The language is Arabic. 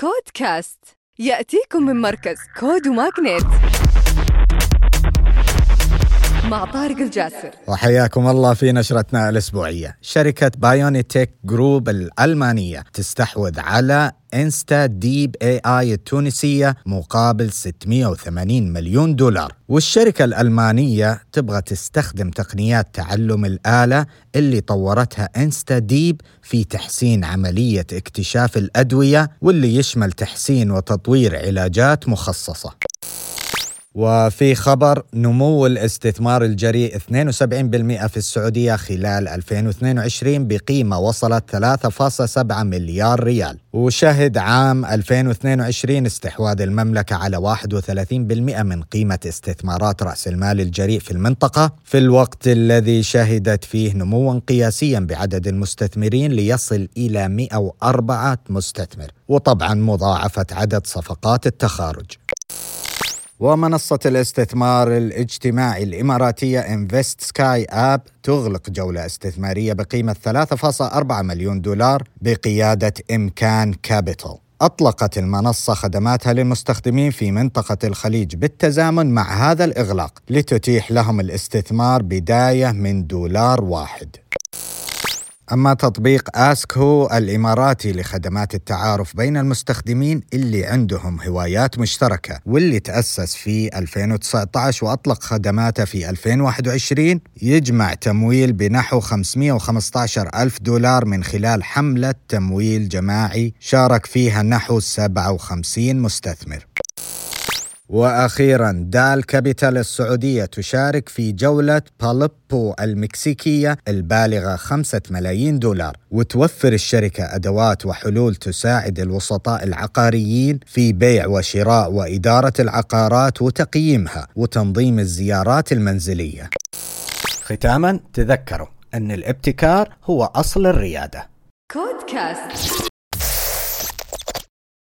كود كاست يأتيكم من مركز كود وماغنيت مع طارق الجاسر. وحياكم الله في نشرتنا الأسبوعية. شركة بايونيتك جروب الألمانية تستحوذ على إنستا ديب AI التونسية مقابل 680 مليون دولار. والشركة الألمانية تبغى تستخدم تقنيات تعلم الآلة اللي طورتها إنستا ديب في تحسين عملية اكتشاف الأدوية واللي يشمل تحسين وتطوير علاجات مخصصة. وفي خبر نمو الاستثمار الجريء 72% في السعودية خلال 2022 بقيمة وصلت 3.7 مليار ريال. وشهد عام 2022 استحواذ المملكة على 31% من قيمة استثمارات رأس المال الجريء في المنطقة. في الوقت الذي شهدت فيه نموا قياسيا بعدد المستثمرين ليصل إلى 104 مستثمر. وطبعا مضاعفة عدد صفقات التخارج. ومنصة الاستثمار الاجتماعي الإماراتية انفست سكاي app تغلق جولة استثمارية بقيمة 3.4 مليون دولار بقيادة إمكان كابيتال. أطلقت المنصة خدماتها للمستخدمين في منطقة الخليج بالتزامن مع هذا الإغلاق لتتيح لهم الاستثمار بداية من دولار واحد. أما تطبيق آسك هو الإماراتي لخدمات التعارف بين المستخدمين اللي عندهم هوايات مشتركة واللي تأسس في 2019 وأطلق خدماته في 2021 يجمع تمويل بنحو 515 ألف دولار من خلال حملة تمويل جماعي شارك فيها نحو 57 مستثمر. وأخيرا دال كابيتال السعودية تشارك في جولة باليبو المكسيكية البالغة خمسة ملايين دولار وتوفر الشركة أدوات وحلول تساعد الوسطاء العقاريين في بيع وشراء وإدارة العقارات وتقييمها وتنظيم الزيارات المنزلية. ختاما تذكروا أن الابتكار هو أصل الريادة. كود كاست